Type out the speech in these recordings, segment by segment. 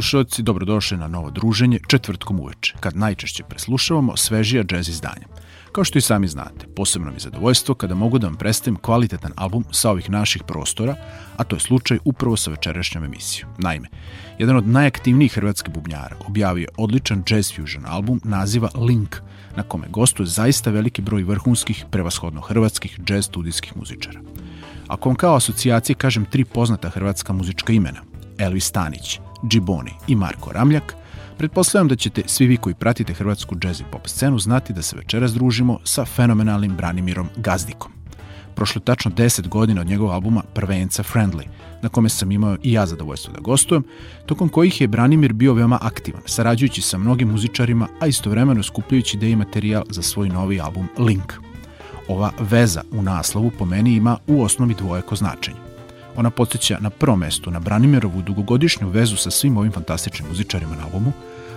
slušalci, dobrodošli na novo druženje četvrtkom uveče, kad najčešće preslušavamo svežija džez izdanja. Kao što i sami znate, posebno mi zadovoljstvo kada mogu da vam predstavim kvalitetan album sa ovih naših prostora, a to je slučaj upravo sa večerašnjom emisijom. Naime, jedan od najaktivnijih hrvatskih bubnjara objavio je odličan jazz fusion album naziva Link, na kome gostuje zaista veliki broj vrhunskih, prevashodno hrvatskih jazz studijskih muzičara. Ako vam kao asocijacije kažem tri poznata hrvatska muzička imena, Elvis Stanić, Džiboni i Marko Ramljak, pretpostavljam da ćete svi vi koji pratite hrvatsku jazz i pop scenu znati da se večeras družimo sa fenomenalnim Branimirom Gazdikom. Prošlo tačno 10 godina od njegovog albuma Prvenca Friendly, na kome sam imao i ja zadovoljstvo da gostujem, tokom kojih je Branimir bio veoma aktivan, sarađujući sa mnogim muzičarima, a istovremeno skupljajući ideje materijal za svoj novi album Link. Ova veza u naslovu po meni ima u osnovi dvojeko značenje. Ona podsjeća na prvom mestu na Branimirovu dugogodišnju vezu sa svim ovim fantastičnim muzičarima na albumu,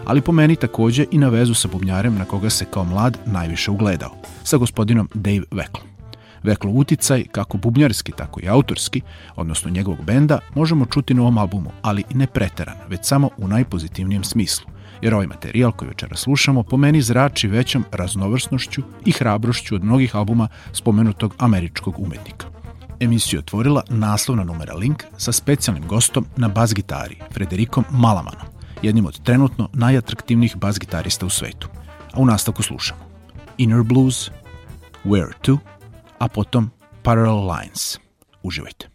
ali po meni takođe i na vezu sa bubnjarem na koga se kao mlad najviše ugledao, sa gospodinom Dave Vecklom. Veklov uticaj, kako bubnjarski, tako i autorski, odnosno njegovog benda, možemo čuti na ovom albumu, ali ne preteran, već samo u najpozitivnijem smislu, jer ovaj materijal koji večera slušamo po meni zrači većom raznovrsnošću i hrabrošću od mnogih albuma spomenutog američkog umetnika. Emisiju otvorila naslovna numera Link sa specijalnim gostom na bas gitari, Frederikom Malamanom, jednim od trenutno najatraktivnijih bas gitarista u svetu. A u nastavku slušamo Inner Blues, Where To, a potom Parallel Lines. Uživajte.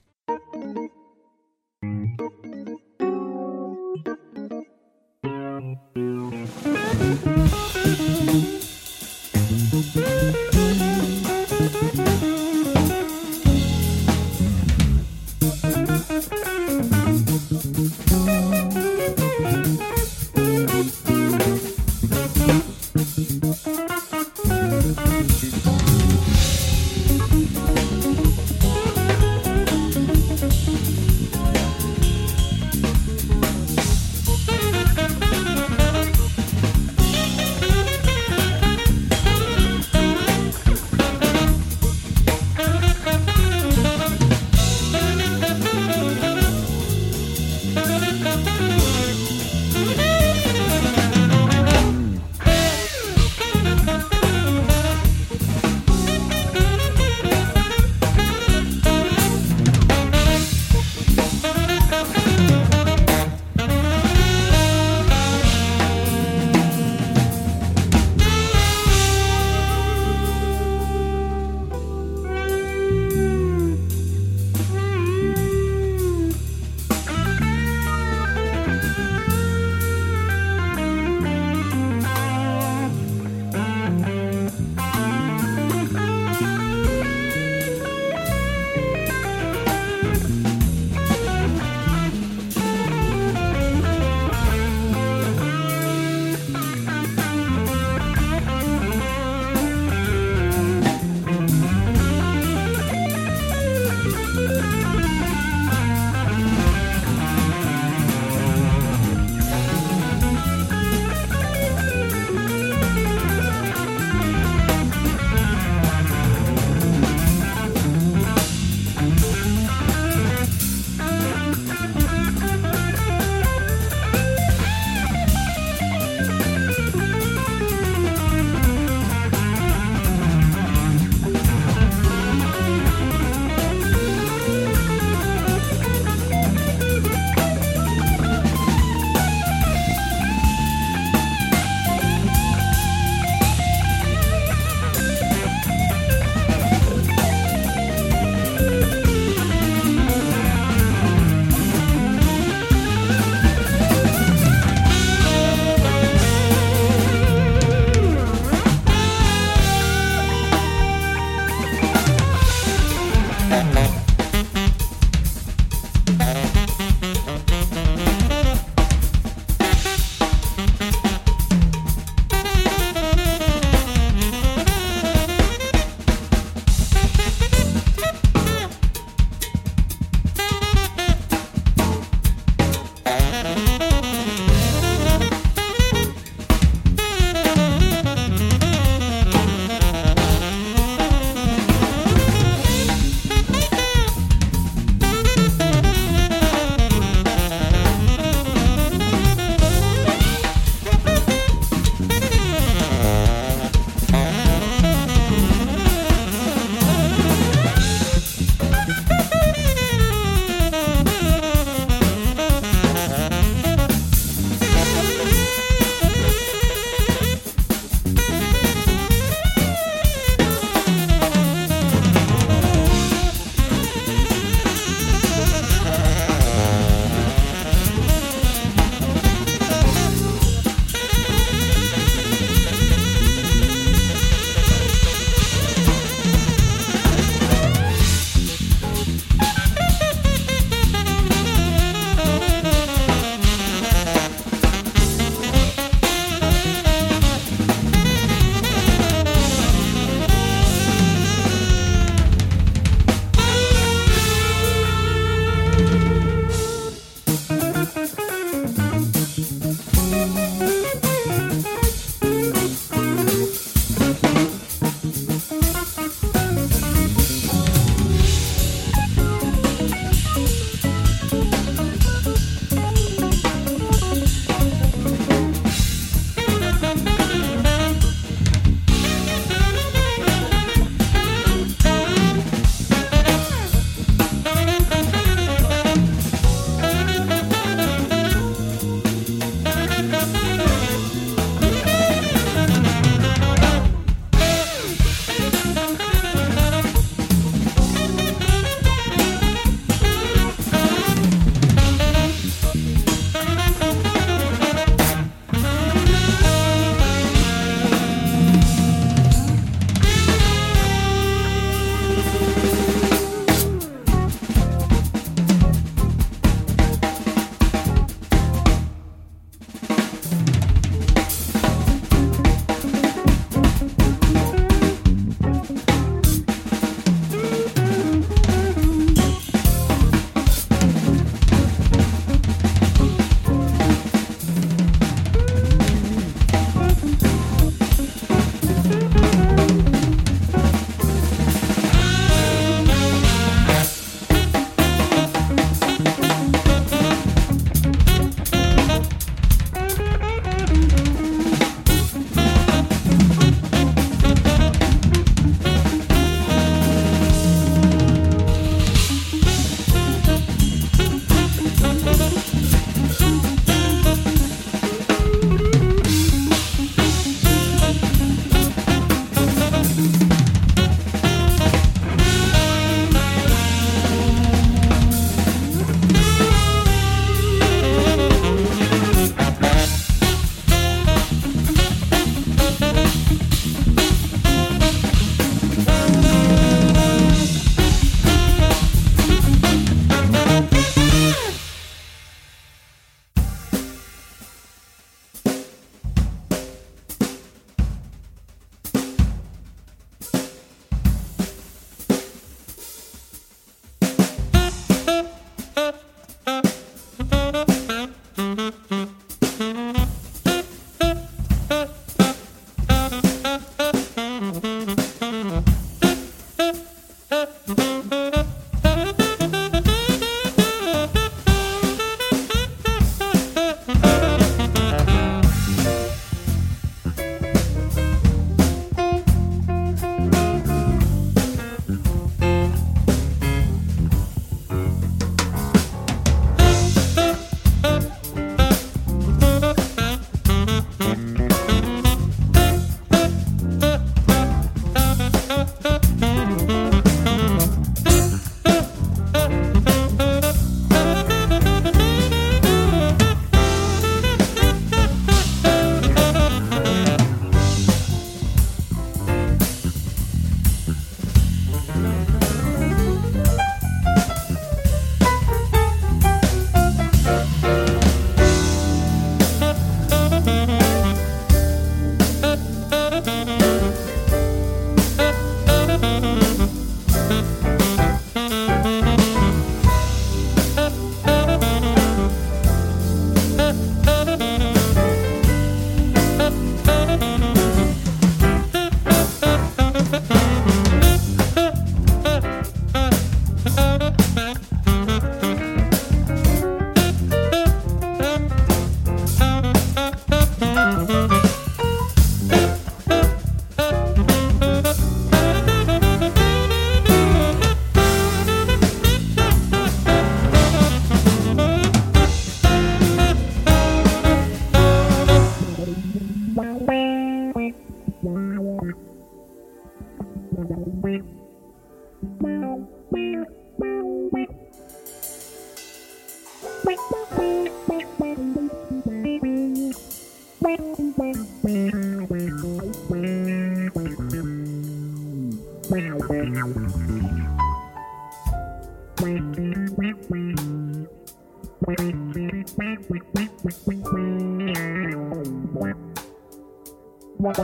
Thank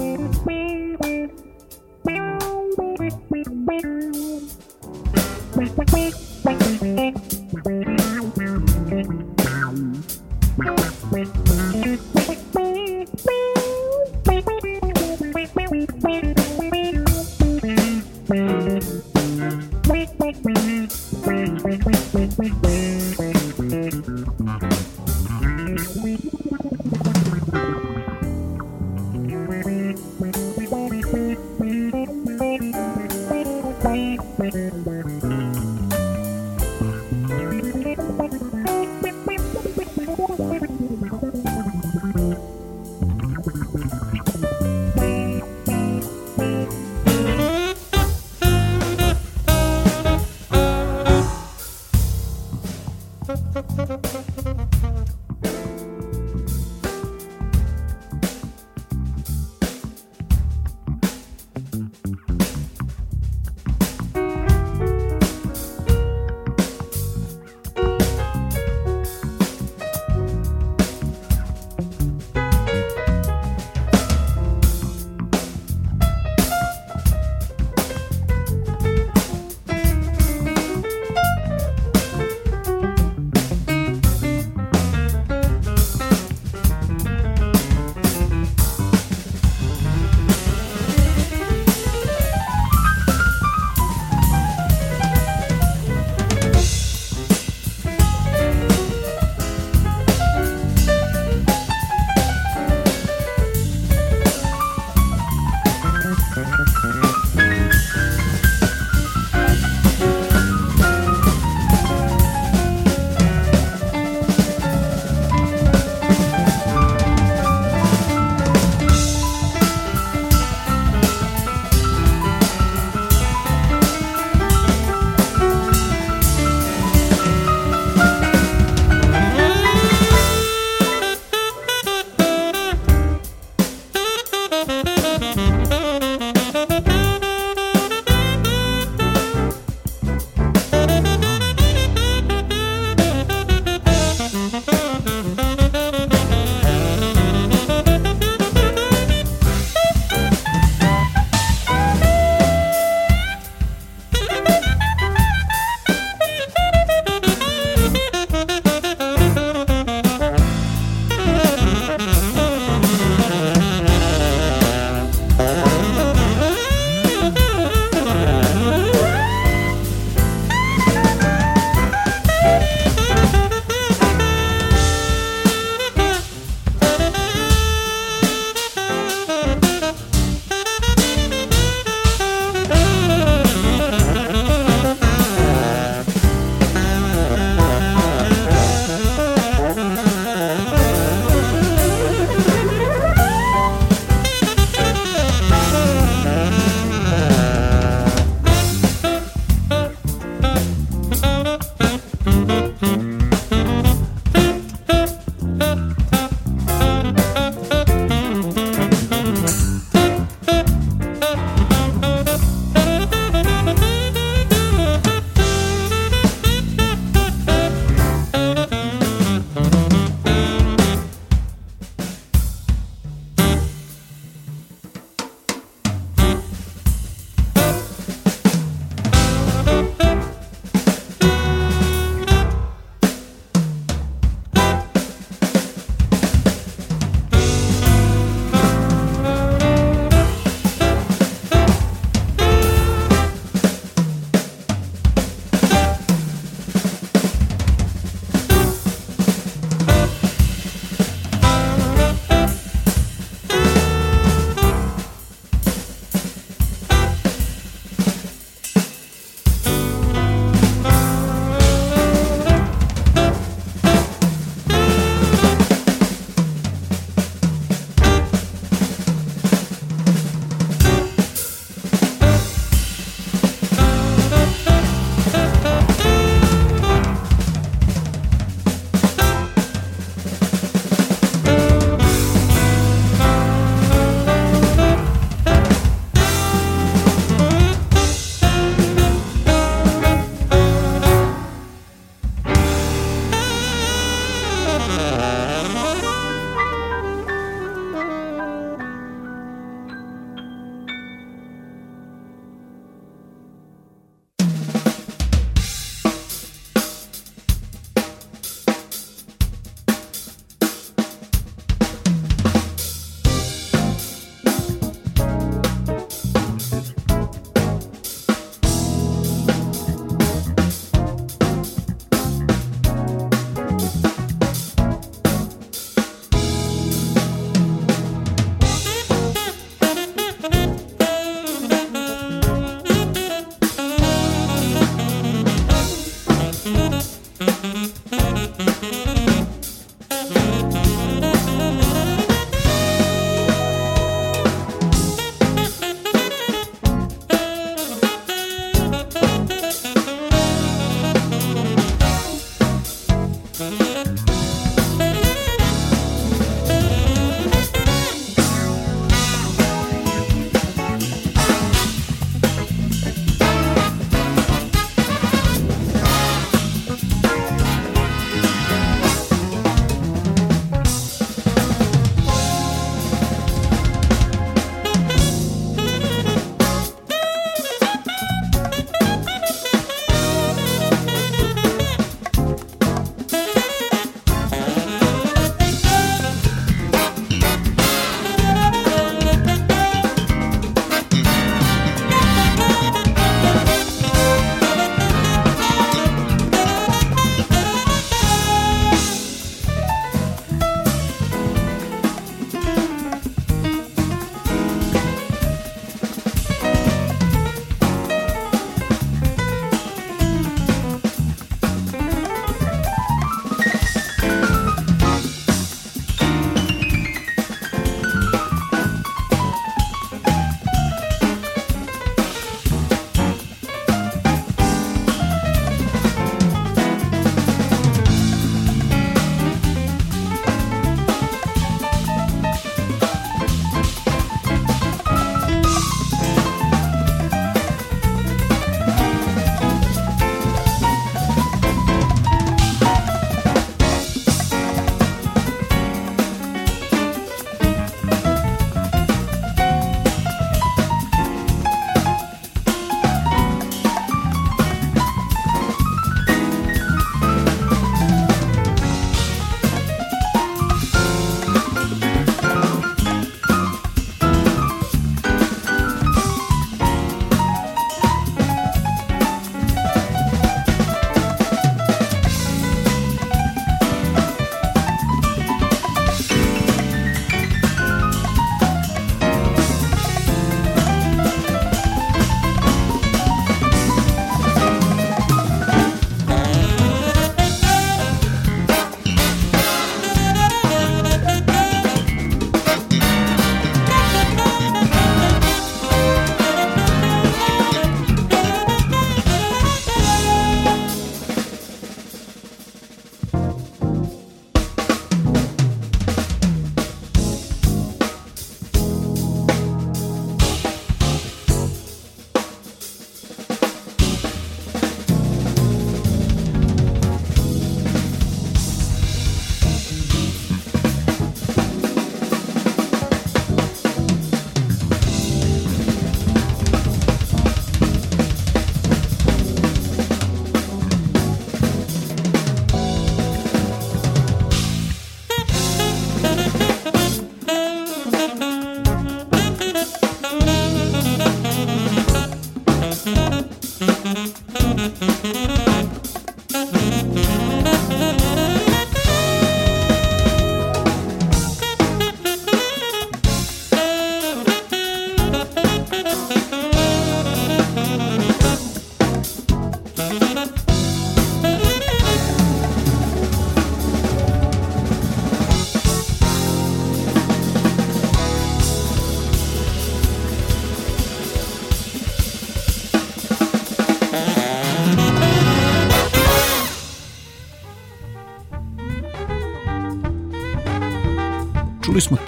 you.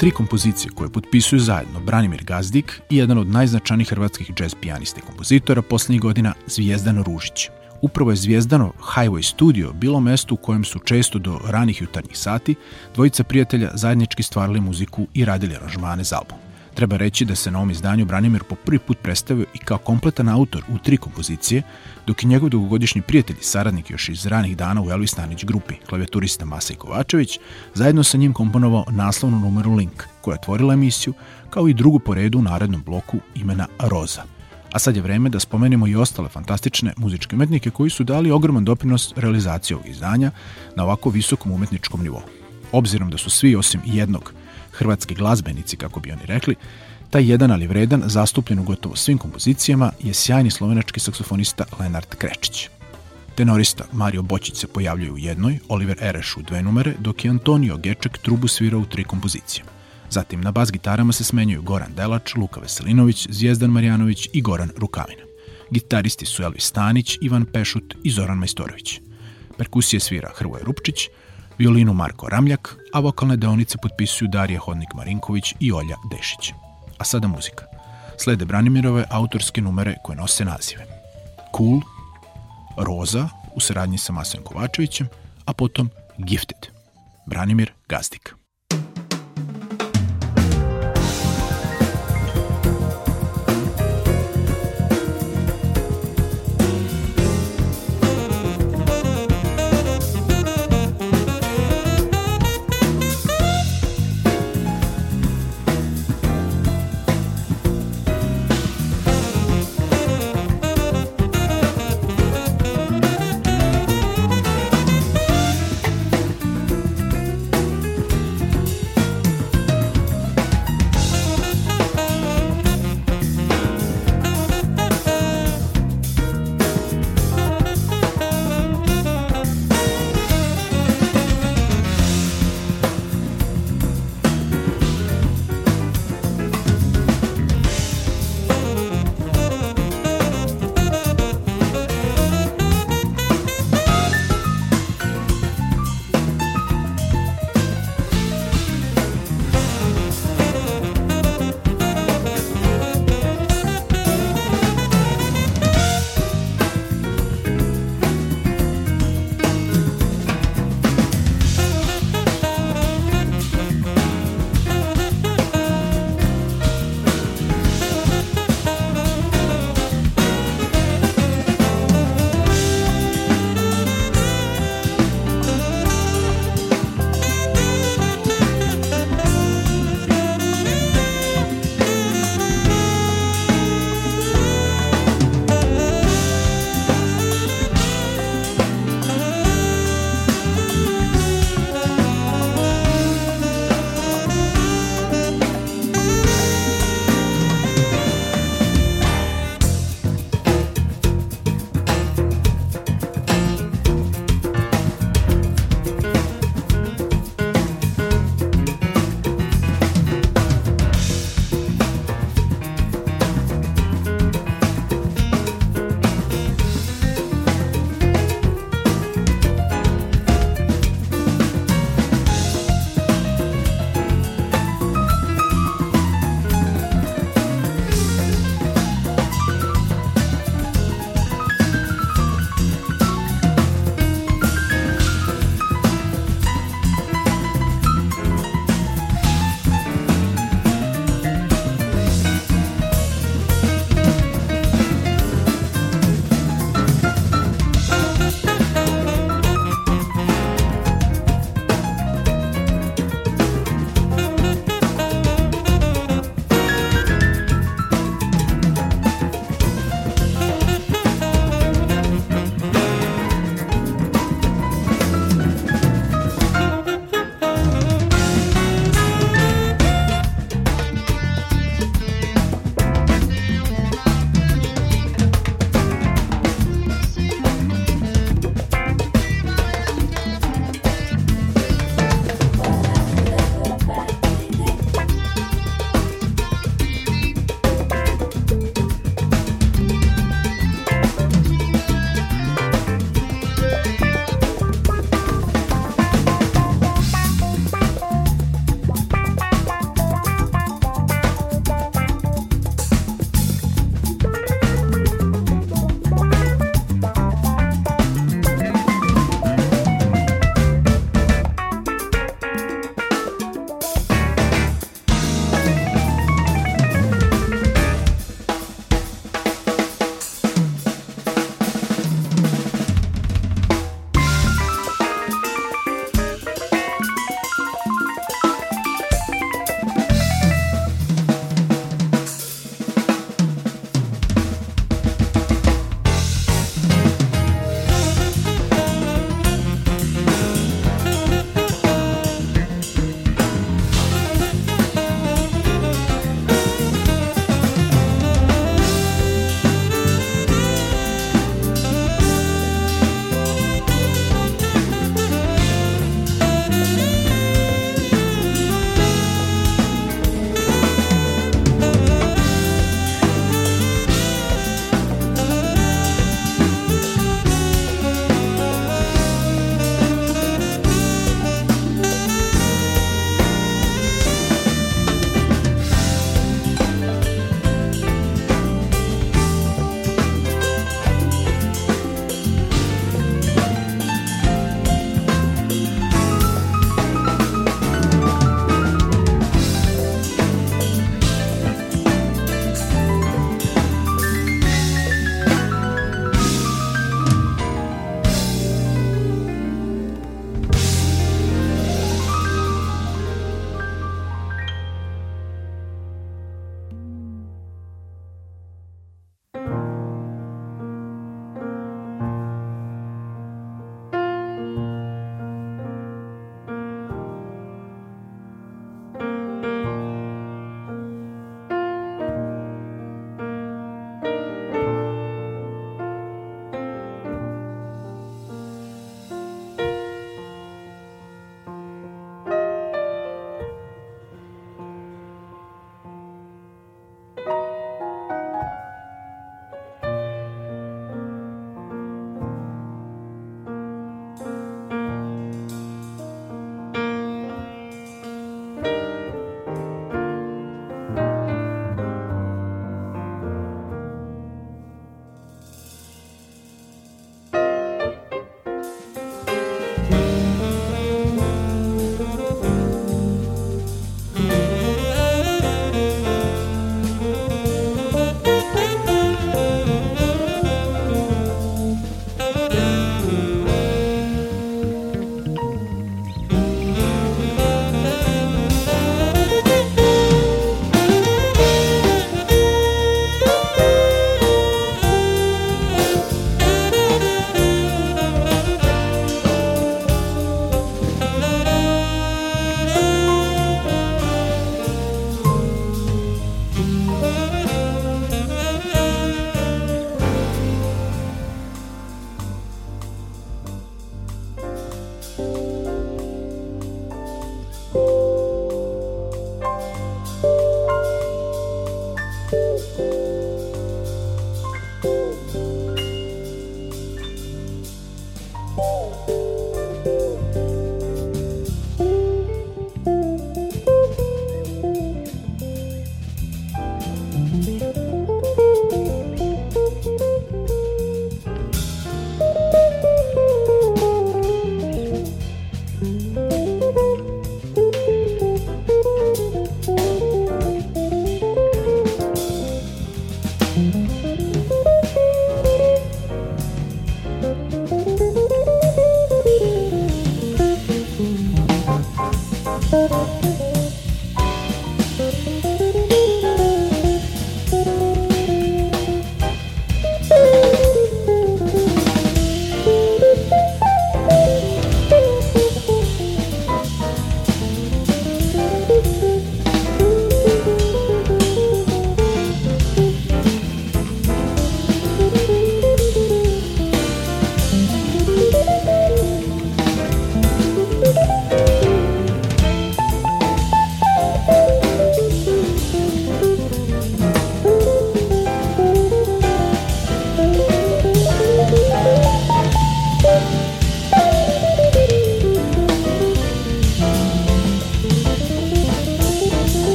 Tri kompozicije koje potpisuju zajedno Branimir Gazdik i jedan od najznačajnijih hrvatskih jazz pijanista i kompozitora poslednjih godina Zvijezdan Ružić. Upravo je Zvijezdano Highway Studio bilo mesto u kojem su često do ranih jutarnjih sati dvojica prijatelja zajednički stvarali muziku i radili aranžmane za album. Treba reći da se na ovom izdanju Branimir po prvi put predstavio i kao kompletan autor u tri kompozicije, dok je njegov dugogodišnji prijatelj i saradnik još iz ranih dana u Elvis Stanić grupi, klavijaturista Masaj Kovačević, zajedno sa njim komponovao naslovnu numeru Link, koja je otvorila emisiju, kao i drugu po redu u narednom bloku imena Roza. A sad je vreme da spomenemo i ostale fantastične muzičke umetnike koji su dali ogroman doprinos realizaciji ovog izdanja na ovako visokom umetničkom nivou. Obzirom da su svi osim jednog hrvatski glazbenici, kako bi oni rekli, taj jedan ali vredan, zastupljen u gotovo svim kompozicijama, je sjajni slovenački saksofonista Lenart Krečić. Tenorista Mario Bočić se pojavljuje u jednoj, Oliver Ereš u dve numere, dok je Antonio Geček trubu svirao u tri kompozicije. Zatim na bas gitarama se smenjuju Goran Delač, Luka Veselinović, Zvijezdan Marjanović i Goran Rukavina. Gitaristi su Elvis Stanić, Ivan Pešut i Zoran Majstorović. Perkusije svira Hrvoje Rupčić, violinu Marko Ramljak, a vokalne deonice potpisuju Darija Hodnik-Marinković i Olja Dešić. A sada muzika. Slede Branimirove autorske numere koje nose nazive. Cool, Roza u saradnji sa Masom Kovačevićem, a potom Gifted. Branimir Gazdik.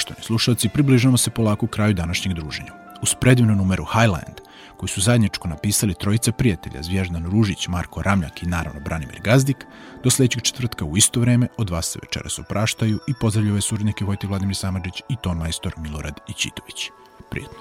Poštovani slušalci, približamo se polako kraju današnjeg druženja. Uz predivnu numeru Highland, koju su zajedničko napisali trojica prijatelja Zvježdan Ružić, Marko Ramljak i naravno Branimir Gazdik, do sledećeg četvrtka u isto vreme od vas se večeras opraštaju i pozdravljaju ove surnike Vojti Vladimir Samadžić i ton majstor Milorad Ićitović. Prijetno.